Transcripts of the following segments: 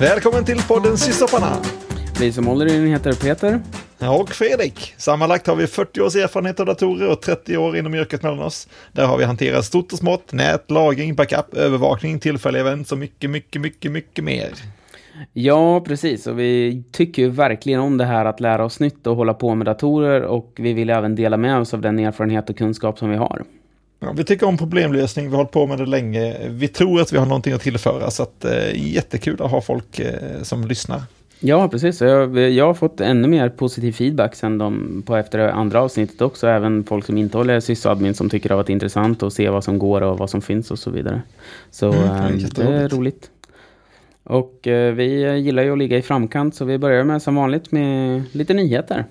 Välkommen till podden Syssopparna. Vi som håller i den heter Peter. Och Fredrik. Sammanlagt har vi 40 års erfarenhet av datorer och 30 år inom yrket mellan oss. Där har vi hanterat stort och smått, nät, lagring, backup, övervakning, tillfälliga event och mycket, mycket, mycket, mycket mer. Ja, precis. Och vi tycker ju verkligen om det här att lära oss nytt och hålla på med datorer och vi vill även dela med oss av den erfarenhet och kunskap som vi har. Ja, vi tycker om problemlösning, vi har hållit på med det länge. Vi tror att vi har någonting att tillföra, så att, eh, jättekul att ha folk eh, som lyssnar. Ja, precis. Jag, jag har fått ännu mer positiv feedback sen de, på efter andra avsnittet också. Även folk som inte håller sysadmin som tycker det har varit intressant att se vad som går och vad som finns och så vidare. Så mm, det, är, det är roligt. Och eh, vi gillar ju att ligga i framkant så vi börjar med som vanligt med lite nyheter.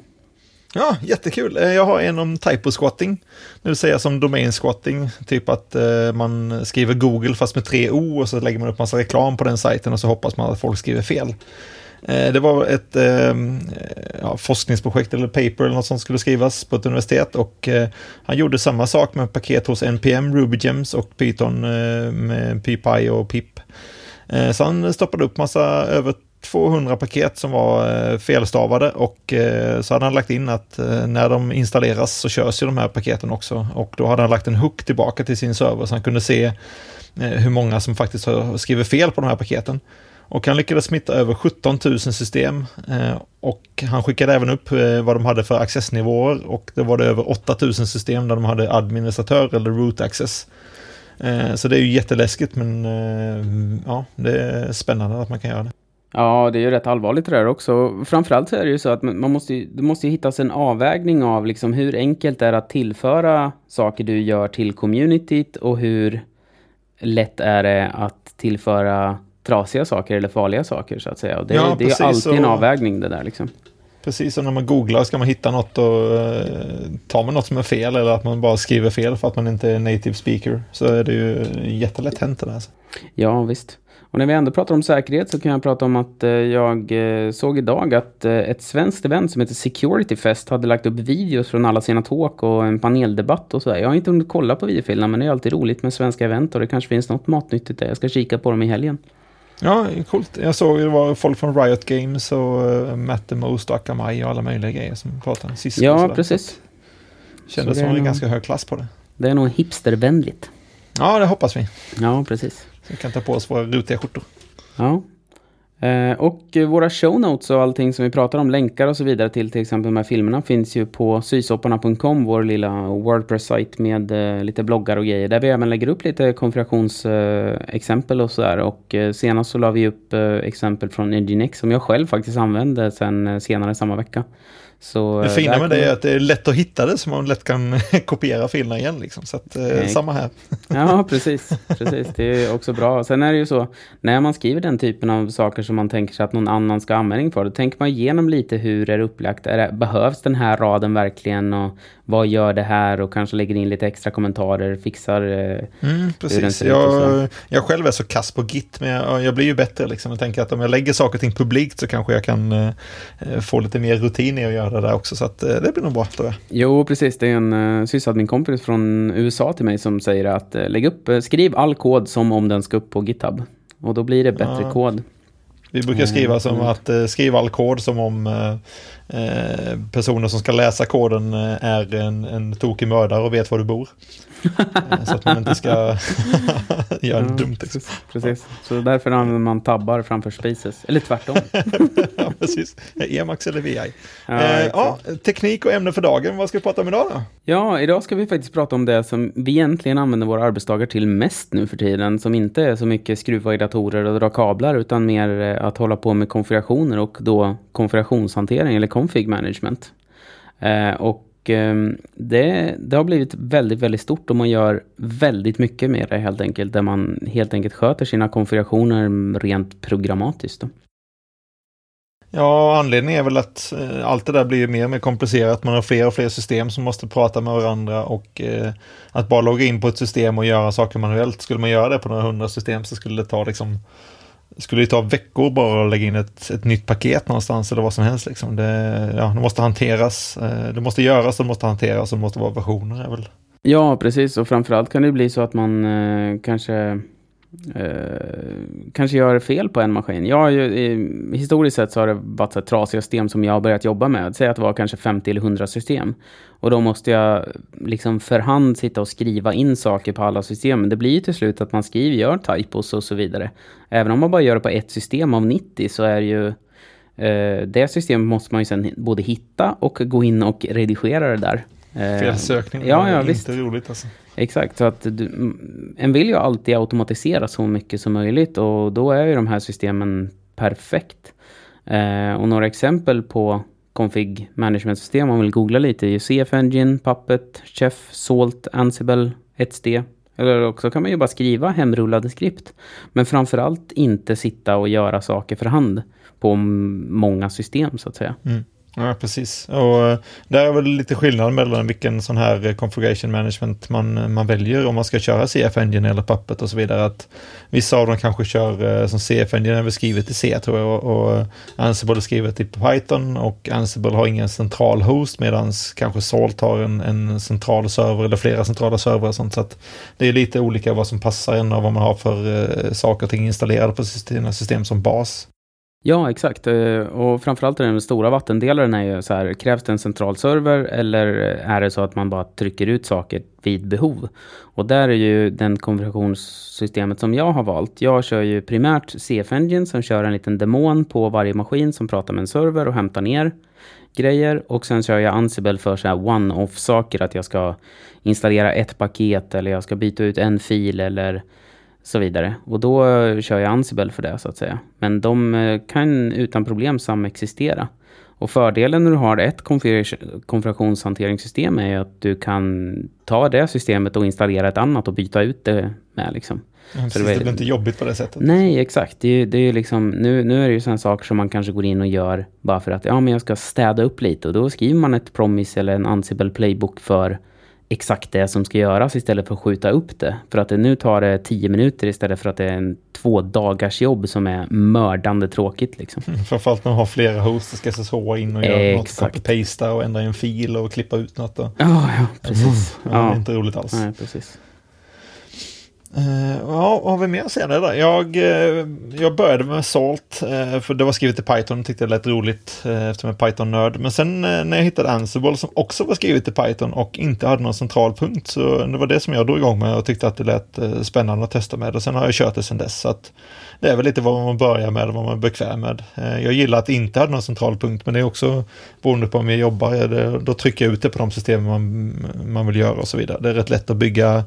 Ja, jättekul. Eh, jag har en om typo-squatting. Det vill säga som domain-squatting. Typ att eh, man skriver Google fast med tre O och så lägger man upp massa reklam på den sajten och så hoppas man att folk skriver fel. Eh, det var ett ehm, ja, forskningsprojekt eller paper eller något som skulle skrivas på ett universitet och han gjorde samma sak med paket hos NPM, RubyGems och Python med PyPy och PIP. så han stoppade upp massa över 200 paket som var eh, felstavade och eh, så hade han lagt in att eh, när de installeras så körs ju de här paketen också och då hade han lagt en hook tillbaka till sin server så han kunde se hur många som faktiskt har skrivit fel på de här paketen. Och han lyckades smitta över 17 000 system och han skickade även upp vad de hade för accessnivåer och det var det över 8 000 system där de hade administratör eller root access. Så det är ju jätteläskigt men ja, det är spännande att man kan göra det. Ja, det är ju rätt allvarligt det där också. Framförallt så är det ju så att man måste, det måste ju hittas en avvägning av liksom hur enkelt det är att tillföra saker du gör till communityt och hur lätt är det att tillföra trasiga saker eller farliga saker så att säga. Och det, ja, det är alltid en avvägning det där liksom. Precis som när man googlar ska man hitta något och uh, tar man något som är fel eller att man bara skriver fel för att man inte är native speaker så är det ju jättelätt hänt det där. Ja, visst. Och när vi ändå pratar om säkerhet så kan jag prata om att eh, jag eh, såg idag att eh, ett svenskt event som heter Security Fest hade lagt upp videos från alla sina talk och en paneldebatt och sådär. Jag har inte hunnit kolla på videofilerna men det är alltid roligt med svenska event och det kanske finns något matnyttigt där. Jag ska kika på dem i helgen. Ja, coolt. Jag såg det var folk från Riot Games och Matt the Most och Akamai och alla möjliga grejer som pratade. Cisco ja, precis. Kändes som en ganska hög klass på det. Det är nog hipstervänligt. Ja, det hoppas vi. Ja, precis. Så vi kan ta på oss våra rutiga skjortor. Ja. Eh, och våra show notes och allting som vi pratar om, länkar och så vidare till till exempel de här filmerna finns ju på sysopparna.com, wår lilla Wordpress-sajt med eh, lite bloggar och grejer. Där vi även lägger upp lite konfigurationsexempel och sådär. Och eh, senast så la vi upp exempel från Nginx som jag själv faktiskt använde sen senare samma vecka. Så, det fina med det är att det är lätt att hitta det så man lätt kan kopiera filerna igen. Liksom. Så att, eh, samma här. ja, precis, precis. Det är också bra. Sen är det ju så, när man skriver den typen av saker som man tänker sig att någon annan ska ha användning för, då tänker man igenom lite hur är det upplagt. Är det, behövs den här raden verkligen? Och vad gör det här? Och kanske lägger in lite extra kommentarer, fixar eh, mm, precis. Jag, jag själv är så kass på Git, men jag, jag blir ju bättre. Liksom. Jag tänker att om jag lägger saker och ting publikt så kanske jag kan eh, få lite mer rutin i att göra det där också. Så att, eh, det blir nog bra tror jag. Jo, precis. Det är en uh, sysadmin-kompis från USA till mig som säger att uh, lägg upp, uh, skriv all kod som om den ska upp på GitHub. Och då blir det bättre ja. kod. Vi brukar skriva som mm. att uh, skriva all kod som om uh, personer som ska läsa koden är en, en tokig mördare och vet var du bor. så att man inte ska göra ja, dumt. Liksom. Precis, så därför använder man tabbar framför spaces. Eller tvärtom. ja, precis. Emacs eller VI. Ja, eh, ja, teknik och ämne för dagen. Vad ska vi prata om idag då? Ja, idag ska vi faktiskt prata om det som vi egentligen använder våra arbetsdagar till mest nu för tiden. Som inte är så mycket skruva i datorer och dra kablar utan mer eh, att hålla på med konfigurationer och då konfigurationshantering eller config management. Eh, och ehm, det, det har blivit väldigt, väldigt stort och man gör väldigt mycket med det helt enkelt. Där man helt enkelt sköter sina konfigurationer rent programmatiskt. Då. Ja, anledningen är väl att eh, allt det där blir mer och mer komplicerat. Man har fler och fler system som måste prata med varandra och eh, att bara logga in på ett system och göra saker manuellt. Skulle man göra det på några hundra system så skulle det ta liksom skulle det ta veckor bara att lägga in ett, ett nytt paket någonstans eller vad som helst. Liksom. Det, ja, det måste hanteras, eh, det måste göras, det måste hanteras och det måste vara versioner. Är väl. Ja, precis. Och framförallt kan det bli så att man eh, kanske eh, kanske gör fel på en maskin. Jag ju, historiskt sett så har det varit så trasiga system som jag har börjat jobba med. Säg att det var kanske 50 eller 100 system. Och då måste jag liksom för hand sitta och skriva in saker på alla system. Det blir ju till slut att man skriver, gör typos och så vidare. Även om man bara gör det på ett system av 90 så är det ju eh, det systemet måste man ju sen både hitta och gå in och redigera det där. Eh, Felsökning ja, ja, är visst. inte roligt alltså. Exakt, så att du, mm, en vill ju alltid automatisera så mycket som möjligt och då är ju de här systemen perfekt. Eh, och några exempel på config management system om man vill googla lite är CF Engine, Puppet, Chef, Salt, Ansible, 1SD. Eller också kan man ju bara skriva hemrullade skript. Men framförallt inte sitta och göra saker för hand på många system så att säga. Mm. Ja, precis. Och eh, där är väl lite skillnad mellan vilken sån här eh, configuration management man, eh, man väljer om man ska köra CF Engine eller Puppet och så vidare. Att vissa av dem kanske kör som CF Engine är väl skrivet i C tror jag och Ansible är skrivet i Python och Ansible har ingen central host medan kanske Salt har en, en central server eller flera centrala servrar och sånt. Så att det är lite olika vad som passar en och vad man har för saker och ting installerade på sina system som bas. Ja, exakt. Eh, och framförallt den stora vattendelaren är ju så här, krävs det en central server eller är det så att man bara trycker ut saker vid behov? Och där är ju den konversationssystemet som jag har valt. Jag kör ju primärt CF Engine som kör en liten demon på varje maskin som pratar med en server och hämtar ner grejer. Och sen kör jag Ansible för så här one-off saker, att jag ska installera ett paket eller jag ska byta ut en fil eller så vidare. Och då kör jag Ansible för det så att säga. Men de eh, kan utan problem samexistera. Och fördelen när du har ett konfigurationshanteringssystem är att du kan ta det systemet och installera ett annat och byta ut det med. Liksom. Ja, precis, det, det blir inte jobbigt på det sättet. Nej, exakt. Det, det är liksom, nu, nu är det ju sådana saker som man kanske går in och gör bara för att ja, men jag ska städa upp lite. Och då skriver man ett promise eller en Ansible playbook för exakt det som ska göras istället för att skjuta upp det. För att det nu tar det tio minuter istället för att det är en två dagars jobb som är mördande tråkigt. Liksom. Mm, framförallt när man har flera hosts, och ska SSH in och göra något, copy-pasta och ändra en fil och klippa ut något. Och... Ja, ja, precis. Mm, ja, Det är inte roligt alls. Nej, precis. Uh, ja, vad har vi mer att säga där? Jag, uh, jag började med Salt, uh, för det var skrivet i Python, tyckte det lät roligt eftersom jag är Python-nörd. Men sen när jag hittade Ansible som också var skrivet i Python och inte hade någon central punkt, så det var det som jag drog igång med och tyckte att det lät spännande att testa med. Och sen har jag kört det sen dess. Så att det är väl lite vad man börjar med, och vad man är bekväm med. Jag gillar att inte ha någon central punkt, men det är också beroende på om jag jobbar, då trycker jag ut det på de system man, man vill göra och så vidare. Det är rätt lätt att bygga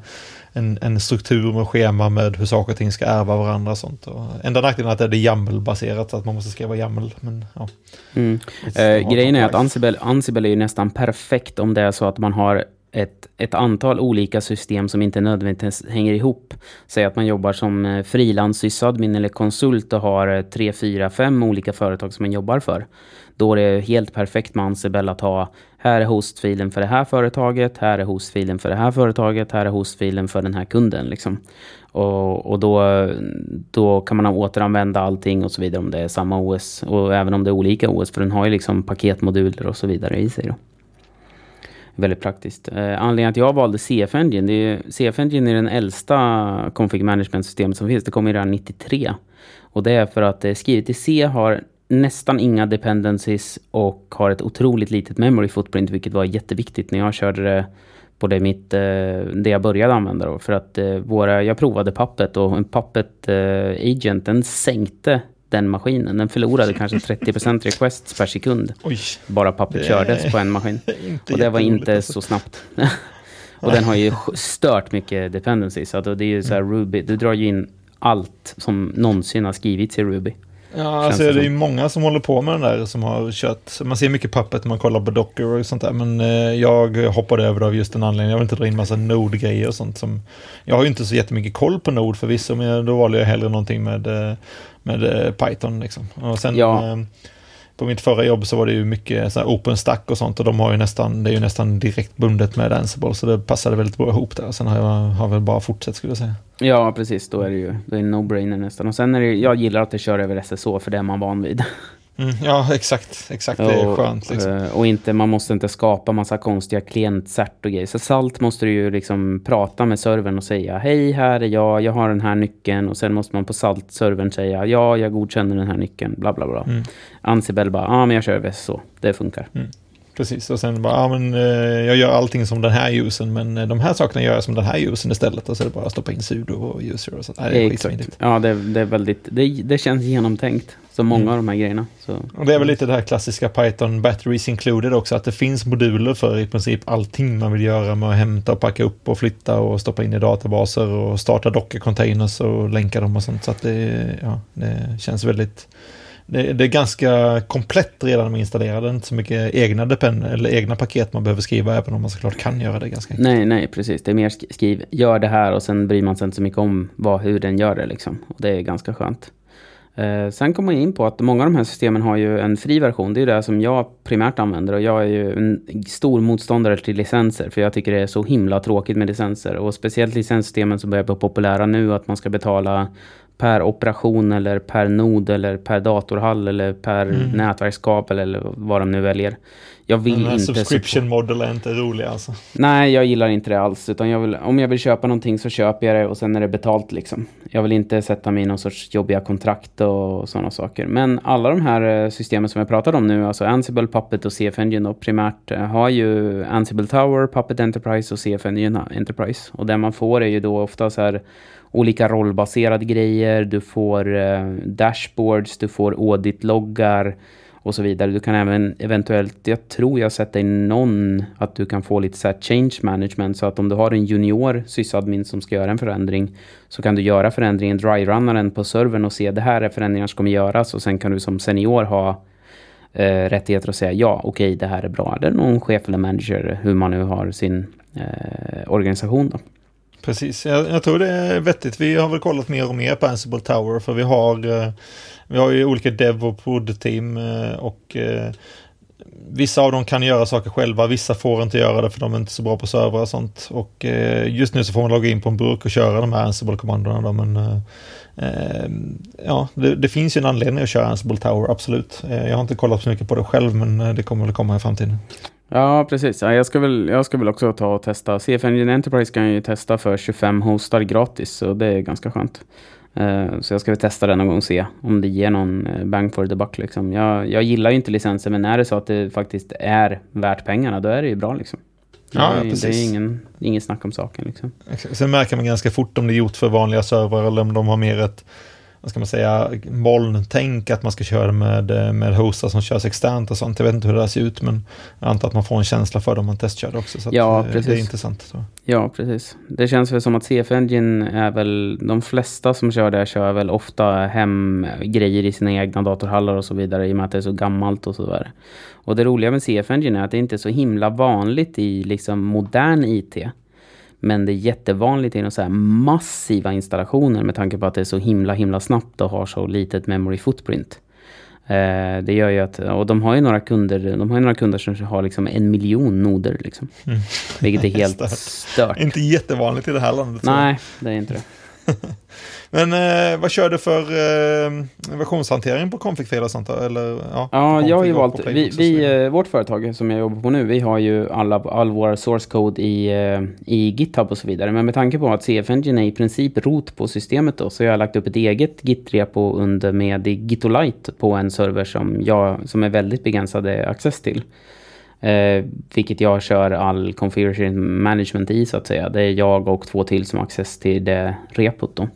en, en struktur med schema med hur saker och ting ska ärva varandra och sånt. Och enda nackdelen är att det är YAML-baserat, så att man måste skriva YAML. Men, ja. Mm. Eh, grejen är att Ansible, Ansible är ju nästan perfekt om det är så att man har ett, ett antal olika system som inte nödvändigtvis hänger ihop. Säg att man jobbar som eh, frilanssysadmin eller konsult och har eh, tre, fyra, fem olika företag som man jobbar för. Då är det helt perfekt med Ansible att ha här är hostfilen för det här företaget, här är hostfilen för det här företaget, här är hostfilen för den här kunden. Liksom. Och, och då, då kan man återanvända allting och så vidare om det är samma OS och även om det är olika OS för den har ju liksom paketmoduler och så vidare i sig. Då. Väldigt praktiskt. Eh, anledningen att jag valde CF Engine, det är, CF Engine är den äldsta config management systemet som finns. Det kom redan 93. Och det är för att eh, skrivet i C har nästan inga dependencies och har ett otroligt litet memory footprint, vilket var jätteviktigt när jag körde det på det, mitt, eh, det jag började använda. Då. För att eh, våra, jag provade Puppet och en Puppet eh, Agent, den sänkte den maskinen. Den förlorade kanske 30% requests per sekund. Oj, bara Puppet kördes på en maskin. Och det var inte alltså. så snabbt. och den har ju stört mycket dependencies. Alltså det är ju så här Ruby, du drar ju in allt som någonsin har skrivits i Ruby. Ja, alltså det, är ju många som håller på med den där som har kört. Man ser mycket pappret när man kollar på Docker och sånt där. Men eh, jag hoppade över det av just den anledningen. Jag vill inte dra in massa Node-grejer och sånt. Som, jag har ju inte så jättemycket koll på Node förvisso, men då valde jag hellre någonting med, eh, med eh, Python. Liksom. Och sen, ja på mitt förra jobb så var det ju mycket så OpenStack och sånt och de har ju nästan, det är ju nästan direkt bundet med Ansible så det passade väldigt bra ihop där. Sen har jag har väl bara fortsatt skulle jag säga. Ja, precis. Då är det ju det är en no-brainer nästan. Och sen är det jag gillar att det kör över SSO för det är man van vid. Mm, ja, exakt. Exakt, det är skönt. Liksom. Eh, och inte, man måste inte skapa massa konstiga klientcert och grejer. Så Salt måste du ju liksom prata med servern och säga hej, här är jag, jag har den här nyckeln. Och sen måste man på Salt-servern säga ja, jag godkänner den här nyckeln, bla bla bla. Mm. Ansible bara, ja men jag kör så, det funkar. Mm. Precis, och sen bara, ja men eh, jag gör allting som den här usen, men eh, de här sakerna gör jag som den här usen istället. Och så är det bara att stoppa in sudo och user och sånt. Nej, det är Exakt. Ja, det, det, är väldigt, det, det känns genomtänkt. Så många mm. av de här grejerna. Så. Och det är väl lite det här klassiska Python Batteries Included också, att det finns moduler för i princip allting man vill göra med att hämta och packa upp och flytta och stoppa in i databaser och starta Docker-containers och länka dem och sånt. Så att det, ja, det känns väldigt det, det, är ganska komplett redan med man installerar den. inte så mycket egna, depend, eller egna paket man behöver skriva, även om man såklart kan göra det ganska enkelt. Nej, nej, precis. Det är mer skriv, gör det här och sen bryr man sig inte så mycket om vad, hur den gör det. Liksom. Och det är ganska skönt. Eh, sen kommer jag in på att många av de här systemen har ju en fri version. Det är det som jag primärt använder och jag är ju en stor motståndare till licenser för jag tycker det är så himla tråkigt med licenser och speciellt licenssystemen som börjar bli populära nu att man ska betala per operation eller per nod eller per datorhall eller per mm. nätverkskabel eller vad de nu väljer. Jag vill Den här inte... Subscription model är inte rolig alltså. Nej, jag gillar inte det alls. Utan jag vill, om jag vill köpa någonting så köper jag det och sen är det betalt liksom. Jag vill inte sätta mig i någon sorts jobbiga kontrakt och sådana saker. Men alla de här eh, systemen som jag pratade om nu, alltså Ansible, Puppet och CF Engine då, primärt eh, har ju Ansible Tower, Puppet Enterprise och CF Engine Enterprise. Och det man får är ju då ofta så här olika rollbaserade grejer, du får eh, dashboards, du får audit-loggar och så vidare. Du kan även eventuellt, jag tror jag sett i någon att du kan få lite så change management så att om du har en junior sysadmin som ska göra en förändring så kan du göra förändringen, dry-runna den på servern och se det här är förändringar som kommer göras och sen kan du som senior ha eh, rättigheter att säga ja, okej, okay, det här är bra. Eller någon chef eller manager, hur man nu har sin eh, organisation då. Precis, jag, jag, tror det är vettigt. Vi har väl kollat mer och mer på Ansible Tower för vi har, eh, vi har ju olika dev och prod-team eh, och eh, vissa av dem kan göra saker själva, vissa får inte göra det för de är inte så bra på servrar och sånt. Och eh, just nu så får man logga in på en burk och köra de här Ansible-kommandona men eh, eh, ja, det, det, finns ju en anledning att köra Ansible Tower, absolut. jag har inte kollat så mycket på det själv men det kommer väl komma i framtiden. Ja, precis. Ja, jag, ska väl, jag ska väl också ta och testa. CF Engine Enterprise kan jag ju testa för 25 hostar gratis, så det är ganska skönt. Uh, så jag ska väl testa den någon gång och se om det ger någon uh, bang for the buck. Liksom. Jag, jag gillar ju inte licenser, men är det så att det faktiskt är värt pengarna, då är det ju bra. Liksom. Ja, ja, precis. Det är ingen, ingen snack om saken. Liksom. Sen märker man ganska fort om det är gjort för vanliga servrar eller om de har mer ett vad ska man säga, molntänk, att man ska köra med, med hostar som körs externt och sånt. Jag vet inte hur det där ser ut, men jag antar att man får en känsla för det om man testkör det också. Så ja, precis. det är intressant. Ja, precis. Det känns väl som att CF Engine är väl, de flesta som kör det kör väl ofta hem grejer i sina egna datorhallar och så vidare, i och med att det är så gammalt och så vidare. Och det roliga med CF Engine är att det inte är så himla vanligt i liksom modern IT. Men det är jättevanligt inom så här massiva installationer med tanke på att det är så himla himla snabbt och har så litet memory footprint. Eh, det gör ju att, och de har ju några kunder, de har ju några kunder som har liksom en miljon noder liksom. Mm. Vilket är helt stört. Inte jättevanligt i det här landet. Nej, det är inte det. Men eh, vad kör du för eh, versionshantering på config och sånt? Eller, ja, ja jag har ju valt, vi, vi eh, vårt företag som jag jobbar på nu, vi har ju alla, all vår source code i, eh, i GitHub och så vidare. Men med tanke på att CF Engine är i princip rot på systemet då, så jag har lagt upp ett eget Git-repo under med Gitolite på en server som, jag, som är väldigt begränsade access till. Eh, vilket jag kör all configuration management i så att säga. Det är jag och två till som har access till det repot då.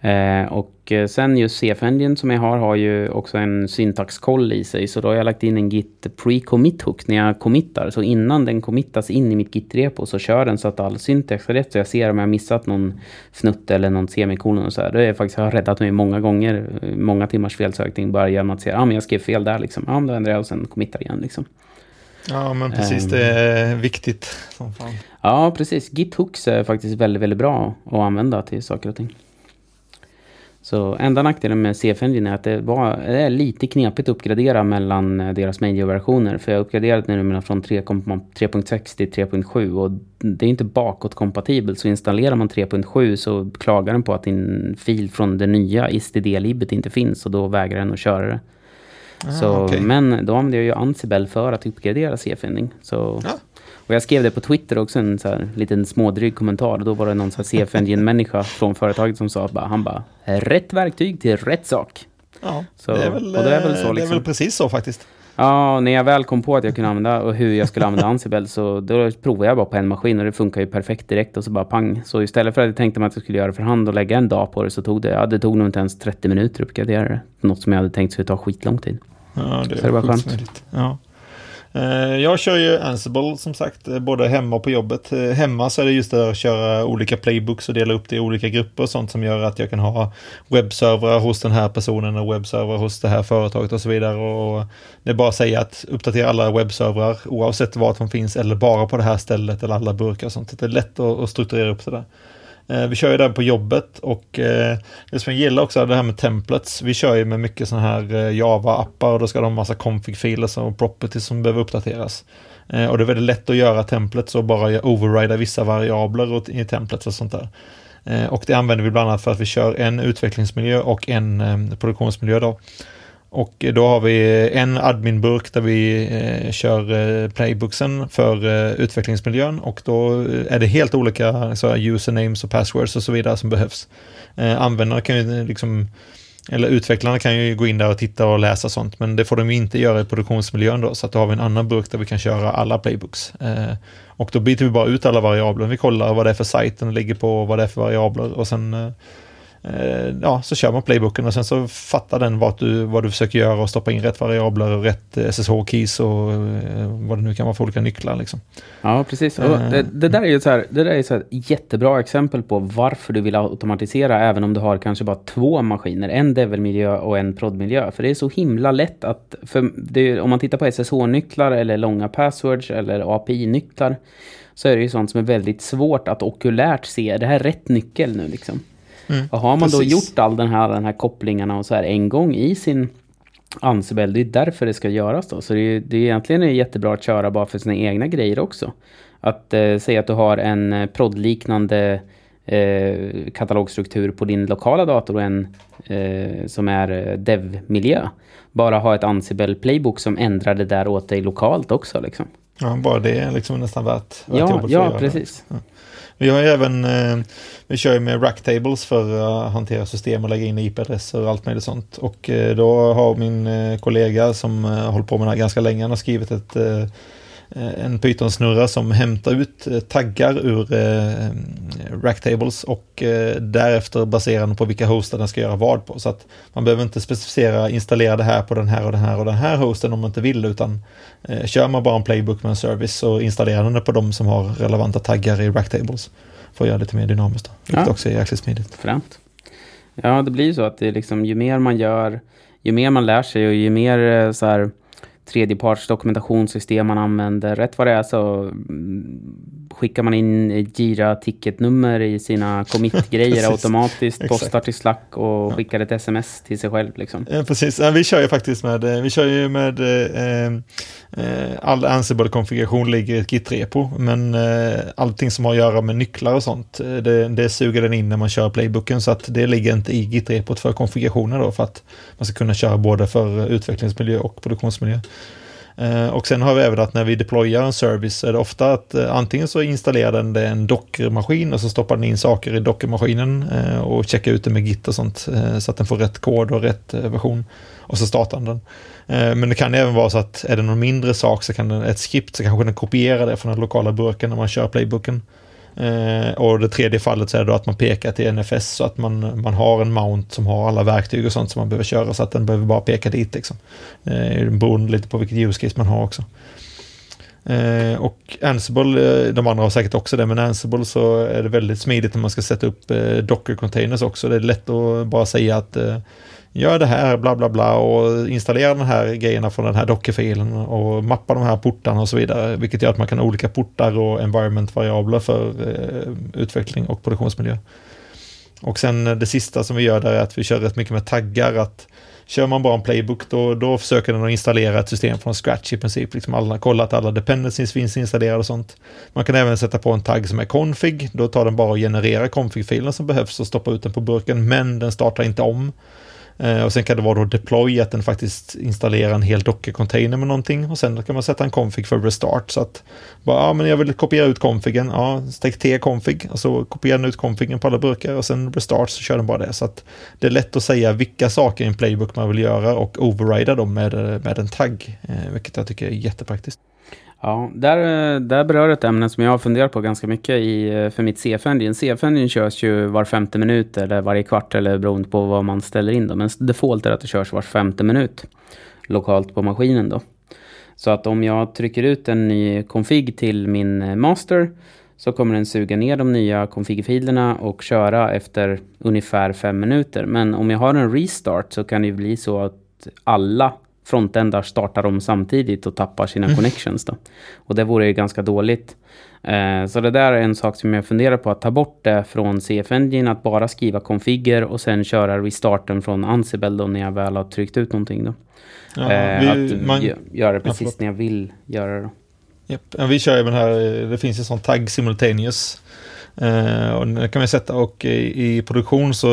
Eh, och eh, sen just CF Engine som jag har har ju också en syntaxkoll i sig. Så då har jag lagt in en git pre-commit hook när jag committar. Så innan den committas in i mitt git-repo så kör den så att all syntax är rätt. Så jag ser om jag missat någon fnutt eller någon semikolon och så här. Det är faktiskt, har räddat mig många gånger. Många timmars felsökning bara genom att se att ah, jag skrev fel där liksom. Ja, ah, då ändrar jag och sen committar igen liksom. Ja, men precis. Um, det är viktigt. Som fan. Ja, precis. Git hooks är faktiskt väldigt, väldigt bra att använda till saker och ting. Så enda nackdelen med CF Engine är att det, var, det är lite knepigt att uppgradera mellan eh, deras major-versioner. För jag har uppgraderat nu från 3.6 till 3.7 och det är inte bakåtkompatibelt. Så installerar man 3.7 så klagar den på att din fil från det nya istd-libbet inte finns och då vägrar den att köra det. Ah, så, okay. Men då använde jag ju Ansible för att uppgradera CFNing. Så, ja. Och jag skrev det på Twitter också, en så här, liten smådryg kommentar. Då var det någon CF Engine-människa från företaget som sa att han bara, rätt verktyg till rätt sak. Ja, så, det, är väl, det, är väl så, liksom. det är väl liksom. precis så faktiskt. Ja, när jag väl kom på att jag kunde använda och hur jag skulle använda Ansible så då provade jag bara på en maskin och det funkar ju perfekt direkt och så bara pang. Så istället för att jag tänkte mig att jag skulle göra för hand och lägga en dag på det så tog det, ja, det tog nog inte ens 30 minuter att uppgradera det. Något som jag hade tänkt skulle ta skitlång tid. Ja, det, så det var skönt. Ja. Eh, jag kör ju Ansible som sagt, eh, både hemma och på jobbet. Eh, hemma så är det just det att köra olika playbooks och dela upp det i olika grupper och sånt som gör att jag kan ha webbservrar hos den här personen och webbservrar hos det här företaget och så vidare. Och det är bara att säga att uppdatera alla webbservrar oavsett var de finns eller bara på det här stället eller alla burkar och sånt. Det är lätt att strukturera upp det där. Eh, vi kör ju den på jobbet och eh, det som jag gillar också är det här med templates. Vi kör ju med mycket sådana här eh, Java-appar och då ska de ha massa config-filer och properties som behöver uppdateras. Och det är väldigt lätt att göra templates och bara overrida vissa variabler i templates och sånt där. Och det använder vi bland annat för att vi kör en utvecklingsmiljö och en produktionsmiljö då. Och då har vi en adminburk där vi eh, kör eh, playbooksen för eh, utvecklingsmiljön och då eh, är det helt olika så usernames och passwords och så vidare som behövs. Eh, användarna kan ju eh, liksom, eller utvecklarna kan ju gå in där och titta och läsa sånt, men det får de ju inte göra i produktionsmiljön då, så att då har vi en annan burk där vi kan köra alla playbooks. Eh, och då byter vi bara ut alla variabler. Vi kollar vad det är för sajten ligger på, vad det är för variabler och sen Eh, ja, så kör man playbooken och sen så fattar den vad du, vad du försöker göra och stoppa in rätt variabler och rätt SSH-keys och eh, vad det nu kan vara för olika nycklar. Liksom. Ja, precis. Och det, det, där är ju så här, det där är så här jättebra exempel på varför du vill automatisera även om du har kanske bara två maskiner. En develmiljö och en prodmiljö. För det är så himla lätt att, det, om man tittar på SSH-nycklar eller långa passwords eller API-nycklar så är det ju sånt som är väldigt svårt att okulärt se. Det här är rätt nyckel nu liksom. Mm, och har man precis. då gjort all den här, den här kopplingarna och så här en gång i sin Ansible, det är därför det ska göras då. Så det är, det är egentligen jättebra att köra bara för sina egna grejer också. Att eh, säga att du har en eh, proddliknande eh, katalogstruktur på din lokala dator och en eh, som är eh, dev-miljö. Bara ha ett Ansible Playbook som ändrar det där åt dig lokalt också liksom. Ja, bara det är liksom nästan värt, värt ja, jobbet Ja, precis. Ja. Vi har ju även, eh, vi kör ju med racktables för att hantera system och lägga in IP-adresser och allt möjligt sånt. Och eh, då har min eh, kollega som har hållit på med det här ganska länge, han har skrivit ett en Python-snurra som hämtar ut eh, taggar ur eh, racktables och eh, därefter baserar den på vilka hostar den ska göra vad på. Så att man behöver inte specificera installera det här på den här och den här och den här hosten om man inte vill utan eh, kör man bara en playbook med en service så installerar den det på de som har relevanta taggar i racktables. För att göra det lite mer dynamiskt då, vilket ja. också är jäkligt smidigt. Främt. Ja, det blir ju så att det är liksom, ju mer man gör, ju mer man lär sig och ju mer eh, så här tredjeparts dokumentationssystem man använder. Rätt vad det är så mm, skickar man in Gira ticketnummer i sina commit-grejer automatiskt, postar till Slack och skickar ett sms till sig själv. Liksom. Ja, precis, ja, vi kör ju faktiskt med, eh, vi kör ju med eh, eh, all Ansible-konfiguration ligger i ett Git-repo, men eh, allting som har att göra med nycklar och sånt, eh, det, det suger den in när man kör playbooken, så att det ligger inte i Git-repot för konfigurationer då, för att man ska kunna köra både för utvecklingsmiljö och produktionsmiljö. Eh, och sen har vi även att när vi deployar en service är det ofta att eh, antingen så installerar den det en dockermaskin och så stoppar den in saker i dockermaskinen eh, och checkar ut det med Git och sånt så att den får rätt kod och rätt version. Och så startar den. Men det kan även vara så att är det någon mindre sak så kan den, ett skript så kanske den kopierar det från den lokala burken när man kör playbooken. Eh, och det tredje fallet så är det då att man pekar till NFS så att man, man har en mount som har alla verktyg och sånt som man behöver köra så att den behöver bara peka dit. Liksom. Eh, beroende lite på vilket use case man har också. Eh, och Ansible, eh, de andra har säkert också det, men Ansible så är det väldigt smidigt när man ska sätta upp eh, Docker-containers också. Det är lätt att bara säga att eh, gör det här, bla bla bla och installera de här grejerna från den här dockerfilen och mappa de här portarna och så vidare. Vilket gör att man kan ha olika portar och environment-variabler för eh, utveckling och produktionsmiljö. Och sen eh, det sista som vi gör där är att vi kör rätt mycket med taggar. att Kör man bara en playbook då, då försöker den att installera ett system från scratch i princip. Liksom alla, kolla att alla dependencies finns installerade och sånt. Man kan även sätta på en tagg som är config. Då tar den bara och genererar config-filen som behövs och stoppar ut den på burken. Men den startar inte om Eh, och sen kan det vara då deploy, att den faktiskt installerar en hel Docker-container med någonting. Och sen kan man sätta en config för restart. Så att, bara, ja men jag vill kopiera ut configen, ja, stäck T config. Och så kopierar den ut configen på alla burkar och sen restart så kör den bara det. Så att det är lätt att säga vilka saker i en playbook man vill göra och overrida dem med, eh, med en tagg. Eh, vilket jag tycker är jättepraktiskt. Ja, där, eh, där berör ett ämne som jag har funderat på ganska mycket i, eh, för mitt CF-engine. CF-engine körs ju var femte minut eller varje kvart eller beroende på vad man ställer in. Då. Men default är att det körs var femte minut lokalt på maskinen. Då. Så att om jag trycker ut en ny config till min eh, master så kommer den suga ner de nya config-filerna och köra efter ungefär fem minuter. Men om jag har en restart så kan det ju bli så att alla frontändar startar om samtidigt och tappar sina mm. connections. Då. Och det vore ju ganska dåligt. Eh, så det där är en sak som jag funderar på att ta bort det från CF Engine, att bara skriva konfiger och sen köra restarten från Ansible då när jag väl har tryckt ut någonting. Då. Ja, eh, vi, att man, göra det precis ja, när jag vill göra det. Yep. Ja, vi kör ju den här, det finns en sån tagg simultaneous Uh, och det kan man sätta och i, i produktion så,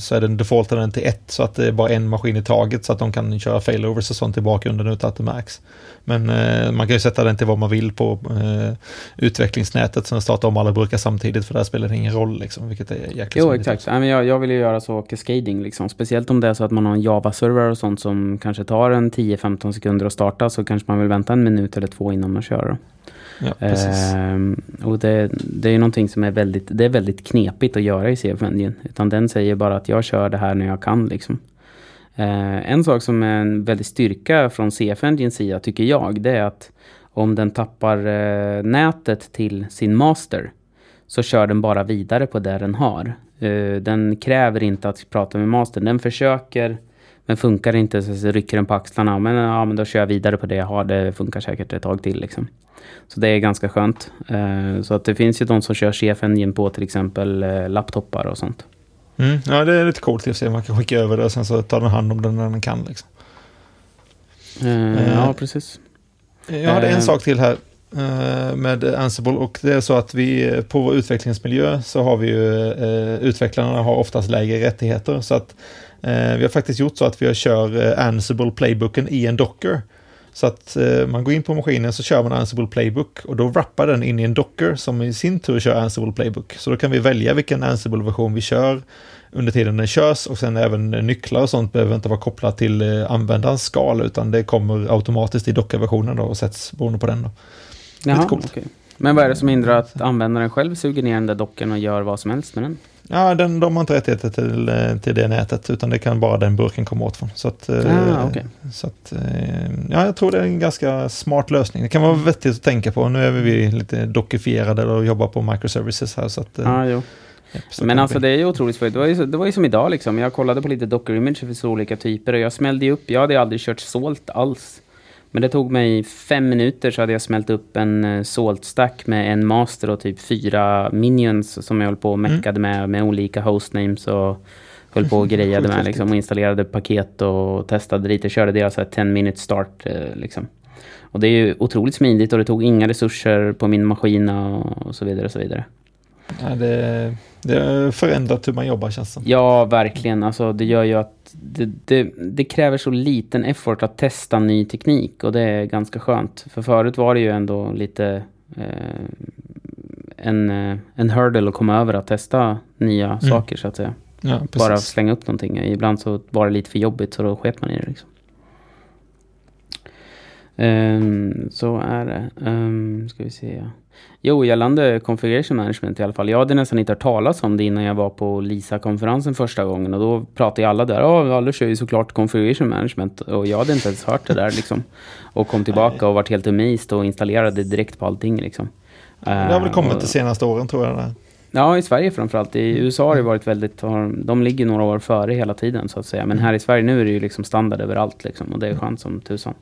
så är den defaultad till ett så att det är bara en maskin i taget så att de kan köra failovers och sånt i bakgrunden utan att det märks. Men uh, man kan ju sätta den till vad man vill på uh, utvecklingsnätet sen starta om alla burkar samtidigt för där spelar det ingen roll liksom, vilket är jäkligt Jo, exakt. Men jag, jag vill ju göra så cascading liksom, speciellt om det är så att man har en Java-server och sånt som kanske tar en 10-15 sekunder att starta så kanske man vill vänta en minut eller två innan man kör. Ja. Ehm, och det, det är någonting som är väldigt, det är väldigt knepigt att göra i CF Engine. Utan den säger bara att jag kör det här när jag kan. Liksom. Ehm, en sak som är en väldigt styrka från CF Engines sida tycker jag, det är att om den tappar eh, nätet till sin master så kör den bara vidare på det den har. Uh, den kräver inte att prata med mastern. Den försöker, men funkar inte så rycker den på axlarna. Men, ja, men då kör jag vidare på det jag har. Det funkar säkert ett tag till. Liksom. Så det är ganska skönt. Uh, så att det finns ju de som kör CF Engine på till exempel uh, laptopar och sånt. Mm, ja, det är lite coolt i Man kan skicka över det och sen så tar den hand om den när den kan. Liksom. Uh, ja, precis. Jag hade en sak till här med Ansible och det är så att vi på vår utvecklingsmiljö så har vi ju utvecklarna har oftast lägre rättigheter så att vi har faktiskt gjort så att vi kör Ansible playbooken i en Docker. Så att eh, man går in på maskinen så kör man Ansible Playbook och då wrappar den in i en Docker som i sin tur kör Ansible Playbook. Så då kan vi välja vilken Ansible-version vi kör under tiden den körs och sen även nycklar och sånt behöver inte vara kopplat till eh, användarens skal utan det kommer automatiskt i Docker-versionen då och sätts beroende på den. Då. Jaha, Lite coolt. Okay. Men vad är det som hindrar att användaren själv suger ner den där docken och gör vad som helst med den? Ja, den, de har inte rättigheter till, eh, till det nätet utan det kan bara den burken komma åt från. Så att, ah, okay. så att, ja, jag tror det är en ganska smart lösning. Det kan vara vettigt att tänka på. Nu är vi lite dockifierade och jobbar på microservices här. Så att, ah, jo. Men alltså det är ju otroligt svårt. Det var ju, det var ju som idag liksom. Jag kollade på lite docker image för olika typer och jag smällde upp. Jag hade aldrig kört Salt alls. Men det tog mig fem minuter så hade jag smält upp en uh, salt stack med en master och typ fyra minions som jag höll på och mm. meckade mm. med, med olika hostnames och höll på och grejade med liksom, och installerade paket och testade lite, körde deras 10 minute start uh, liksom. Och det är ju otroligt smidigt och det tog inga resurser på min maskin och, och så vidare och så vidare. Ja, det, det har förändrat hur man jobbar känns det Ja, verkligen. Alltså, det gör ju att det, det, det, kräver så liten effort att testa ny teknik och det är ganska skönt. För förut var det ju ändå lite eh, en, eh, en hurdle att komma över att testa nya mm. saker så att säga. Ja, Bara slänga upp någonting. Ibland så var det lite för jobbigt så då sket man i det. Liksom. Um, så är det. Um, ska vi se. Jo, gällande configuration management i alla fall. Jag hade nästan inte hört talas om det innan jag var på LISA-konferensen första gången. Och då pratade alla där, ja, alla kör ju såklart configuration management. Och jag hade inte ens hört det där liksom. Och kom tillbaka och varit helt amazed och installerade direkt på allting liksom. Det har väl kommit de senaste åren tror jag. Där. Ja, i Sverige framförallt. I. USA har det varit väldigt, de ligger några år före hela tiden så att säga. Men här i Sverige nu är det ju liksom standard överallt liksom. Och det är skönt som tusan.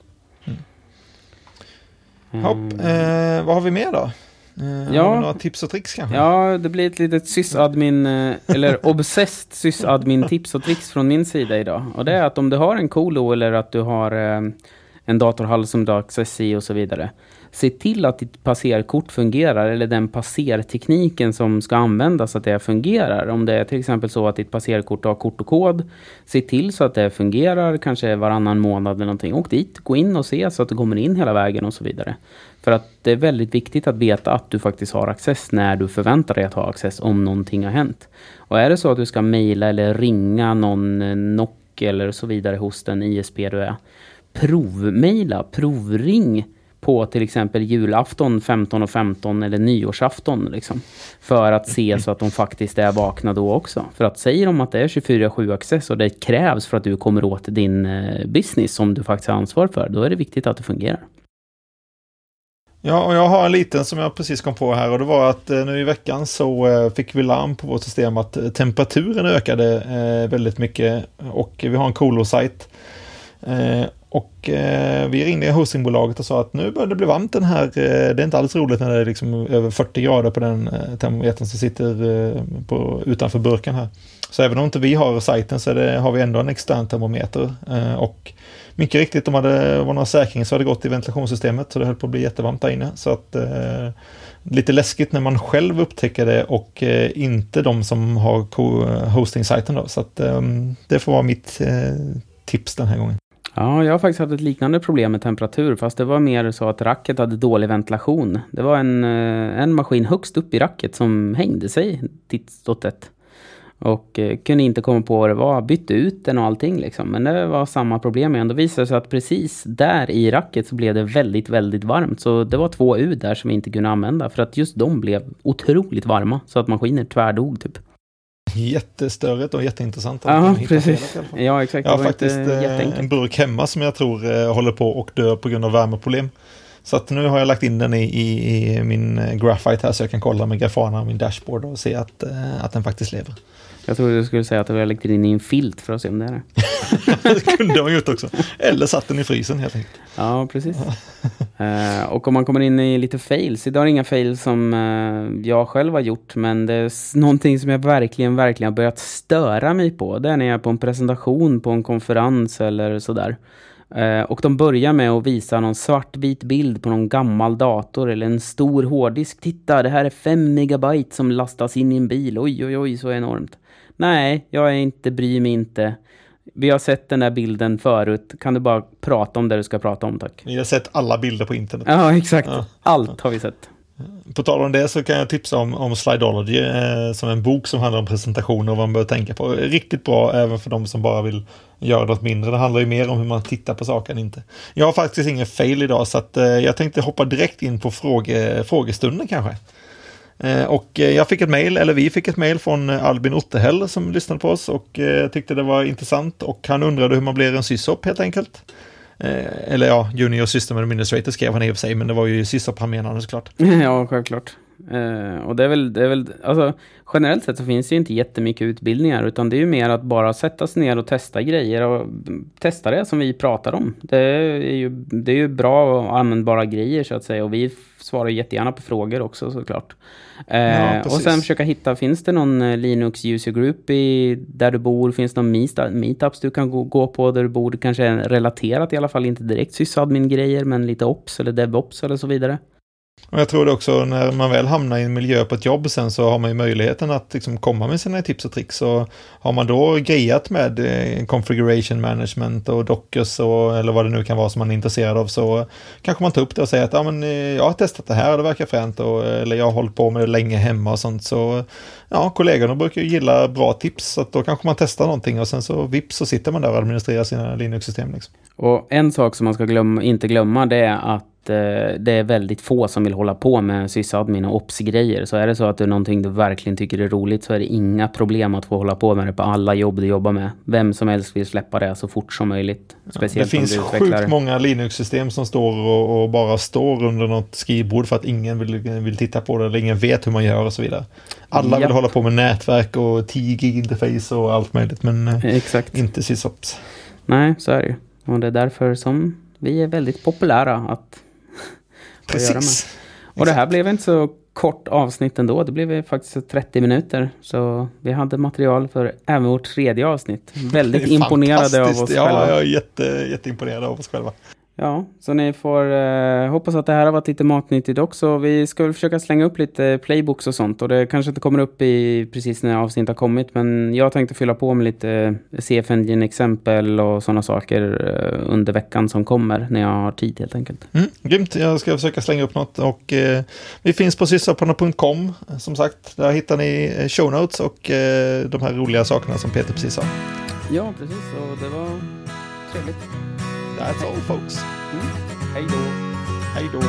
Mm. Hopp, eh, vad har vi mer då? Eh, ja. Några tips och tricks kanske? Ja, det blir ett litet sysadmin, eh, eller obsessed sysadmin tips och tricks från min sida idag. Och det är att om du har en Colo eller att du har eh, en datorhall som du har access i och så vidare se till att ditt passerkort fungerar eller den passertekniken som ska användas att det fungerar. Om det är till exempel så att ditt passerkort har kort och kod, se till så att det fungerar kanske varannan månad eller någonting. Åk dit, gå in och se så att du kommer in hela vägen och så vidare. För att det är väldigt viktigt att veta att du faktiskt har access när du förväntar dig att ha access om någonting har hänt. Och är det så att du ska mejla eller ringa någon eh, NOC eller så vidare hos den ISP du är. Provmejla, provring på till exempel julafton 15.15 15 eller nyårsafton. Liksom, för att se så att de faktiskt är vakna då också. För att säger de att det är 24-7 access och det krävs för att du kommer åt din eh, business som du faktiskt har ansvar för, då är det viktigt att det fungerar. Ja, och jag har en liten som jag precis kom på här och det var att eh, nu i veckan så eh, fick vi larm på vårt system att temperaturen ökade väldigt mycket och vi har en Colo-sajt. Eh, och eh, vi ringde hostingbolaget och sa att nu börjar det bli varmt den här. Eh, det är inte alls roligt när det är liksom över 40 grader på den termometern som sitter på, utanför burken här. Så även om inte vi har sajten så det, har vi ändå en extern termometer. och mycket riktigt, om det var några säkring så hade det gått i ventilationssystemet så det höll på att bli jättevarmt där inne. Så att, eh, lite läskigt när man själv upptäcker det och eh, inte de som har hosting-sajten då. Så att, eh, det får vara mitt eh, tips den här gången. Ja, jag har faktiskt haft ett liknande problem med temperatur, fast det var mer så att racket hade dålig ventilation. Det var en, eh, en maskin högst upp i racket som hängde sig titt och tätt. Och eh, kunde inte komma på vad det var, bytte ut den och allting liksom. Men det var samma problem igen. Då visade det sig att precis där i racket så blev det väldigt, väldigt varmt. Så det var två U där som vi inte kunde använda. För att just de blev otroligt varma. Så att maskiner tvärdog typ. Jättestörigt och jätteintressant. Ja, precis. Ja, exakt. Jag har faktiskt eh, en burk hemma som jag tror eh, håller på och dör på grund av värmeproblem. Så att nu har jag lagt in den i, i, i min eh, Graphite här så jag kan kolla med Grafana och min dashboard och se att, att den faktiskt lever. Jag trodde du skulle säga att du har lagt in i en filt för att se om det är det. det kunde man gjort också. Eller satt den i frysen helt enkelt. Ja, precis. uh, och om man kommer in i lite fails. Idag är det inga fails som uh, jag själv har gjort. Men det är någonting som jag verkligen, verkligen har börjat störa mig på. Det är när jag är på en presentation på en konferens eller sådär. Uh, och de börjar med att visa någon svartvit bild på någon gammal dator eller en stor hårddisk. Titta, det här är 5 megabyte som lastas in i en bil. Oj, oj, oj, så enormt. Nej, jag är inte, bryr mig inte. Vi har sett den där bilden förut. Kan du bara prata om det du ska prata om, tack? Vi har sett alla bilder på internet. Ja, exakt. Ja. Allt har vi sett. På tal om det så kan jag tipsa om, om Slideology eh, som en bok som handlar om presentationer och vad man bör tänka på. Riktigt bra även för de som bara vill göra något mindre. Det handlar ju mer om hur man tittar på saken inte. Jag har faktiskt ingen fail idag så att eh, jag tänkte hoppa direkt in på fråge, frågestunden kanske. Eh, och eh, jag fick ett mejl, eller vi fick ett mejl från eh, Albin Ottehäll som lyssnade på oss och eh, tyckte det var intressant och han undrade hur man blir en sysop helt enkelt. Eller ja, Junior System Administrator skrev han i och för sig, men det var ju sysop han menade såklart. Ja, självklart. Uh, och det är väl, det är väl alltså, generellt sett så finns det ju inte jättemycket utbildningar utan det är ju mer att bara sätta sig ner och testa grejer och testa det som vi pratar om. Det är ju, det är ju bra och användbara grejer så att säga och vi svarar jättegärna på frågor också såklart. Uh, ja, och sen försöka hitta, finns det någon eh, Linux user group i, där du bor? Finns det någon meetups du kan gå, gå på där du bor? Kanske relaterat i alla fall, inte direkt sysadmin-grejer men lite ops eller devops eller så vidare. Och jag tror det också när man väl hamnar i en miljö på ett jobb sen så har man ju möjligheten att liksom komma med sina tips och tricks. Och har man då grejat med eh, configuration management och dockers och, eller vad det nu kan vara som man är intresserad av så kanske man tar upp det och säger att ja, men, eh, jag har testat det här och det verkar fränt och, eh, eller jag har hållit på med det länge hemma och sånt. Så ja, kollegorna brukar ju gilla bra tips så att då kanske man testar någonting och sen så vips så sitter man där och administrerar sina Linux-system. Liksom. Och en sak som man ska glöm, inte glömma det är att eh, det är väldigt få som vill hålla på med sysadmin och ops-grejer. Så är det så att det är någonting du verkligen tycker är roligt så är det inga problem att få hålla på med det på alla jobb du jobbar med. Vem som helst vill släppa det så fort som möjligt. Speciellt det finns sjukt många Linux-system som står och, och, bara står under något skrivbord för att ingen vill, vill titta på det eller ingen vet hur man gör och så vidare. Alla vill hålla på med nätverk och 10 gig interface och allt möjligt men eh, Exakt. inte sysops. Nej, så är det ju. Och det är därför som vi är väldigt populära att Precis. Och det här blev inte så kort avsnitt ändå. Det blev faktiskt 30 minuter. Så vi hade material för även vårt tredje avsnitt. Väldigt imponerade av oss ja, själva. Ja, jag är jätte, jätteimponerad av oss själva. Ja, så ni får eh, hoppas att det här har varit lite matnyttigt också. Vi ska väl försöka slänga upp lite playbooks och sånt och det kanske inte kommer upp i precis när avsnittet har kommit men jag tänkte fylla på med lite CF Engine-exempel och sådana saker eh, under veckan som kommer när jag har tid helt enkelt. Mm, grymt, jag ska försöka slänga upp något och eh, vi finns på syssaparna.com som sagt. Där hittar ni eh, show notes och eh, de här roliga sakerna som Peter precis sa. Ja, precis och det var trevligt. That's all folks. Mm. Hej då. Hej då.